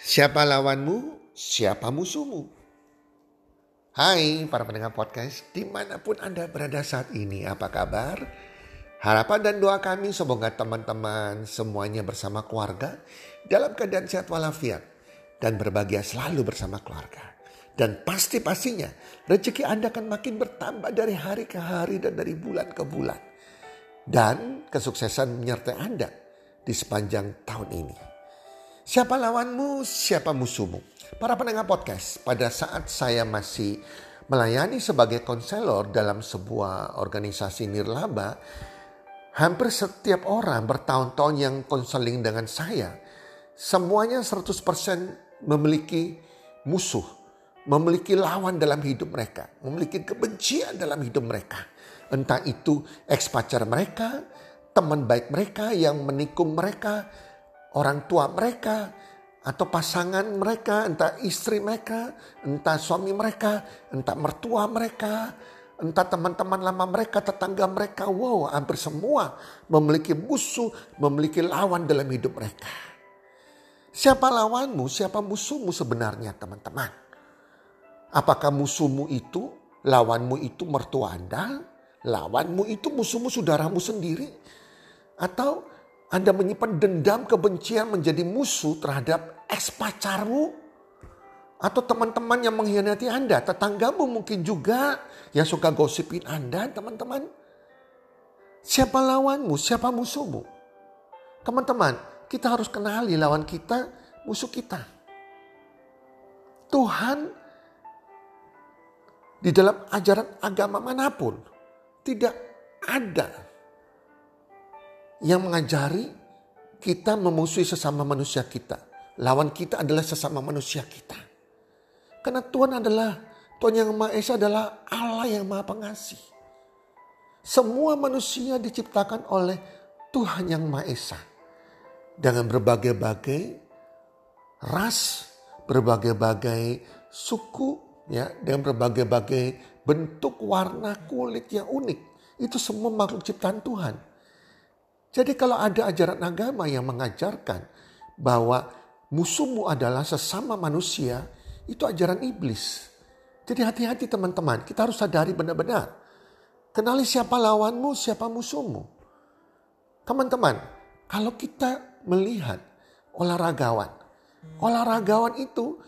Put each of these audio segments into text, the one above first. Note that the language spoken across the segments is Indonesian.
Siapa lawanmu, siapa musuhmu? Hai para pendengar podcast, di mana pun Anda berada saat ini, apa kabar? Harapan dan doa kami semoga teman-teman semuanya bersama keluarga dalam keadaan sehat walafiat dan berbahagia selalu bersama keluarga. Dan pasti-pastinya rezeki Anda akan makin bertambah dari hari ke hari dan dari bulan ke bulan. Dan kesuksesan menyertai Anda di sepanjang tahun ini. Siapa lawanmu, siapa musuhmu? Para pendengar podcast, pada saat saya masih melayani sebagai konselor dalam sebuah organisasi nirlaba, hampir setiap orang bertahun-tahun yang konseling dengan saya, semuanya 100% memiliki musuh, memiliki lawan dalam hidup mereka, memiliki kebencian dalam hidup mereka. Entah itu ex-pacar mereka, teman baik mereka yang menikung mereka, orang tua mereka atau pasangan mereka, entah istri mereka, entah suami mereka, entah mertua mereka, entah teman-teman lama mereka, tetangga mereka. Wow, hampir semua memiliki musuh, memiliki lawan dalam hidup mereka. Siapa lawanmu, siapa musuhmu sebenarnya teman-teman? Apakah musuhmu itu, lawanmu itu mertua Anda? Lawanmu itu musuhmu saudaramu sendiri? Atau anda menyimpan dendam kebencian menjadi musuh terhadap ex pacarmu atau teman-teman yang mengkhianati Anda, tetanggamu mungkin juga yang suka gosipin Anda, teman-teman. Siapa lawanmu, siapa musuhmu? Teman-teman, kita harus kenali lawan kita, musuh kita. Tuhan di dalam ajaran agama mana pun tidak ada yang mengajari kita memusuhi sesama manusia kita. Lawan kita adalah sesama manusia kita. Karena Tuhan adalah, Tuhan yang Maha Esa adalah Allah yang Maha Pengasih. Semua manusia diciptakan oleh Tuhan yang Maha Esa. Dengan berbagai-bagai ras, berbagai-bagai suku, ya, dengan berbagai-bagai bentuk warna kulit yang unik. Itu semua makhluk ciptaan Tuhan. Jadi kalau ada ajaran agama yang mengajarkan bahwa musuhmu adalah sesama manusia, itu ajaran iblis. Jadi hati-hati teman-teman, kita harus sadari benar-benar. Kenali siapa lawanmu, siapa musuhmu. Teman-teman, kalau kita melihat olahragawan, olahragawan itu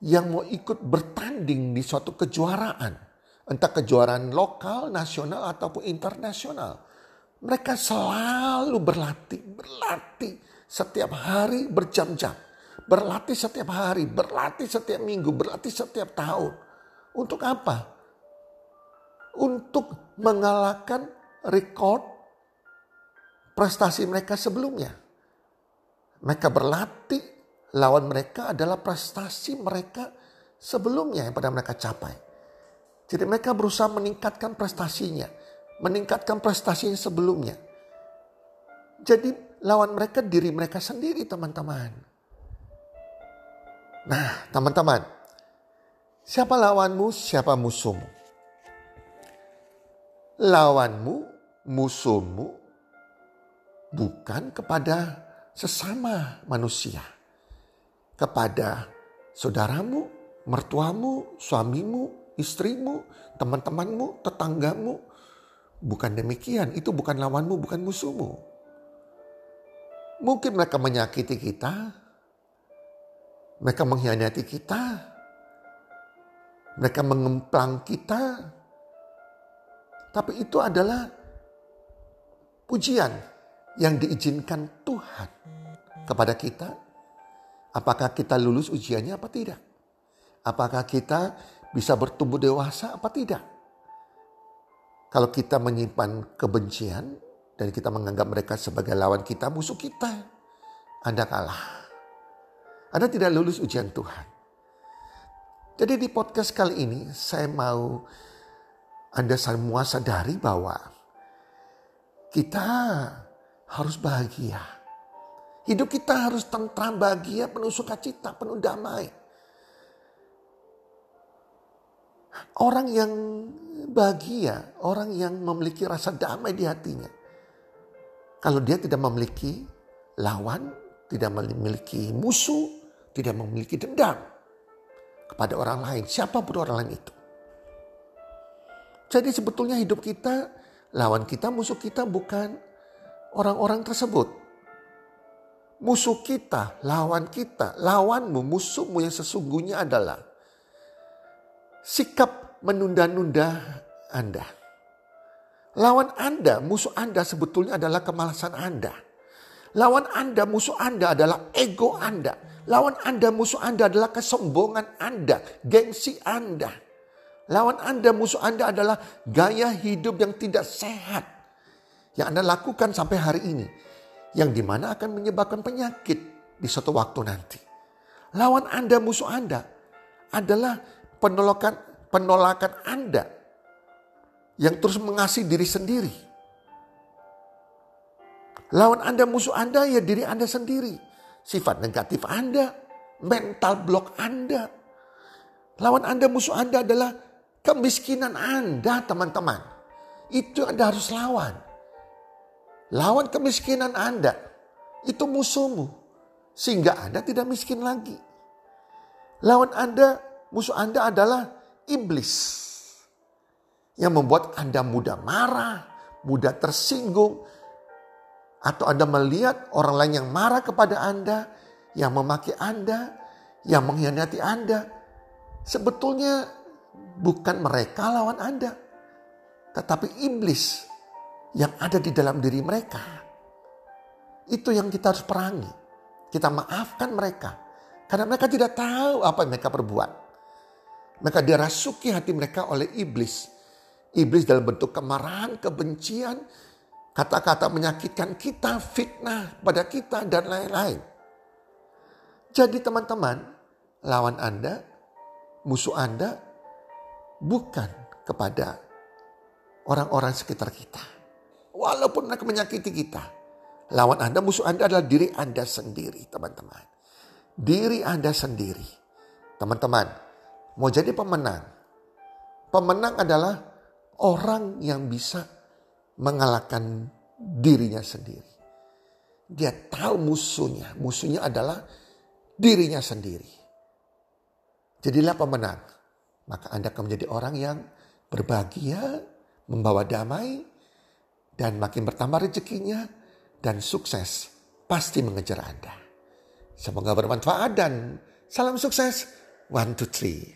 yang mau ikut bertanding di suatu kejuaraan, entah kejuaraan lokal, nasional ataupun internasional mereka selalu berlatih, berlatih setiap hari berjam-jam. Berlatih setiap hari, berlatih setiap minggu, berlatih setiap tahun. Untuk apa? Untuk mengalahkan rekor prestasi mereka sebelumnya. Mereka berlatih, lawan mereka adalah prestasi mereka sebelumnya yang pada mereka capai. Jadi mereka berusaha meningkatkan prestasinya meningkatkan prestasi yang sebelumnya. Jadi lawan mereka diri mereka sendiri teman-teman. Nah teman-teman, siapa lawanmu, siapa musuhmu? Lawanmu, musuhmu bukan kepada sesama manusia. Kepada saudaramu, mertuamu, suamimu, istrimu, teman-temanmu, tetanggamu, Bukan demikian, itu bukan lawanmu, bukan musuhmu. Mungkin mereka menyakiti kita, mereka mengkhianati kita, mereka mengemplang kita, tapi itu adalah pujian yang diizinkan Tuhan kepada kita. Apakah kita lulus ujiannya apa tidak? Apakah kita bisa bertumbuh dewasa apa tidak? Kalau kita menyimpan kebencian dan kita menganggap mereka sebagai lawan kita, musuh kita, Anda kalah. Anda tidak lulus ujian Tuhan. Jadi di podcast kali ini saya mau Anda semua sadari bahwa kita harus bahagia. Hidup kita harus tentram, bahagia, penuh sukacita, penuh damai. Orang yang bahagia, orang yang memiliki rasa damai di hatinya. Kalau dia tidak memiliki lawan, tidak memiliki musuh, tidak memiliki dendam kepada orang lain, siapa pun orang lain itu. Jadi sebetulnya hidup kita, lawan kita, musuh kita bukan orang-orang tersebut. Musuh kita, lawan kita, lawanmu, musuhmu yang sesungguhnya adalah sikap menunda-nunda Anda. Lawan Anda, musuh Anda sebetulnya adalah kemalasan Anda. Lawan Anda, musuh Anda adalah ego Anda. Lawan Anda, musuh Anda adalah kesombongan Anda, gengsi Anda. Lawan Anda, musuh Anda adalah gaya hidup yang tidak sehat. Yang Anda lakukan sampai hari ini. Yang di mana akan menyebabkan penyakit di suatu waktu nanti. Lawan Anda, musuh Anda adalah penolakan penolakan Anda yang terus mengasihi diri sendiri Lawan Anda, musuh Anda ya diri Anda sendiri. Sifat negatif Anda, mental block Anda. Lawan Anda, musuh Anda adalah kemiskinan Anda, teman-teman. Itu Anda harus lawan. Lawan kemiskinan Anda. Itu musuhmu. Sehingga Anda tidak miskin lagi. Lawan Anda, musuh Anda adalah iblis. Yang membuat Anda mudah marah, mudah tersinggung, atau Anda melihat orang lain yang marah kepada Anda, yang memaki Anda, yang mengkhianati Anda. Sebetulnya bukan mereka lawan Anda. Tetapi iblis yang ada di dalam diri mereka. Itu yang kita harus perangi. Kita maafkan mereka. Karena mereka tidak tahu apa yang mereka perbuat. Mereka dirasuki hati mereka oleh iblis. Iblis dalam bentuk kemarahan, kebencian, kata-kata menyakitkan kita, fitnah pada kita, dan lain-lain. Jadi teman-teman, lawan Anda, musuh Anda, bukan kepada orang-orang sekitar kita. Walaupun mereka menyakiti kita. Lawan Anda, musuh Anda adalah diri Anda sendiri, teman-teman. Diri Anda sendiri. Teman-teman, mau jadi pemenang. Pemenang adalah orang yang bisa mengalahkan dirinya sendiri. Dia tahu musuhnya. Musuhnya adalah dirinya sendiri. Jadilah pemenang. Maka Anda akan menjadi orang yang berbahagia, membawa damai, dan makin bertambah rezekinya, dan sukses pasti mengejar Anda. Semoga bermanfaat dan salam sukses. One, two, three.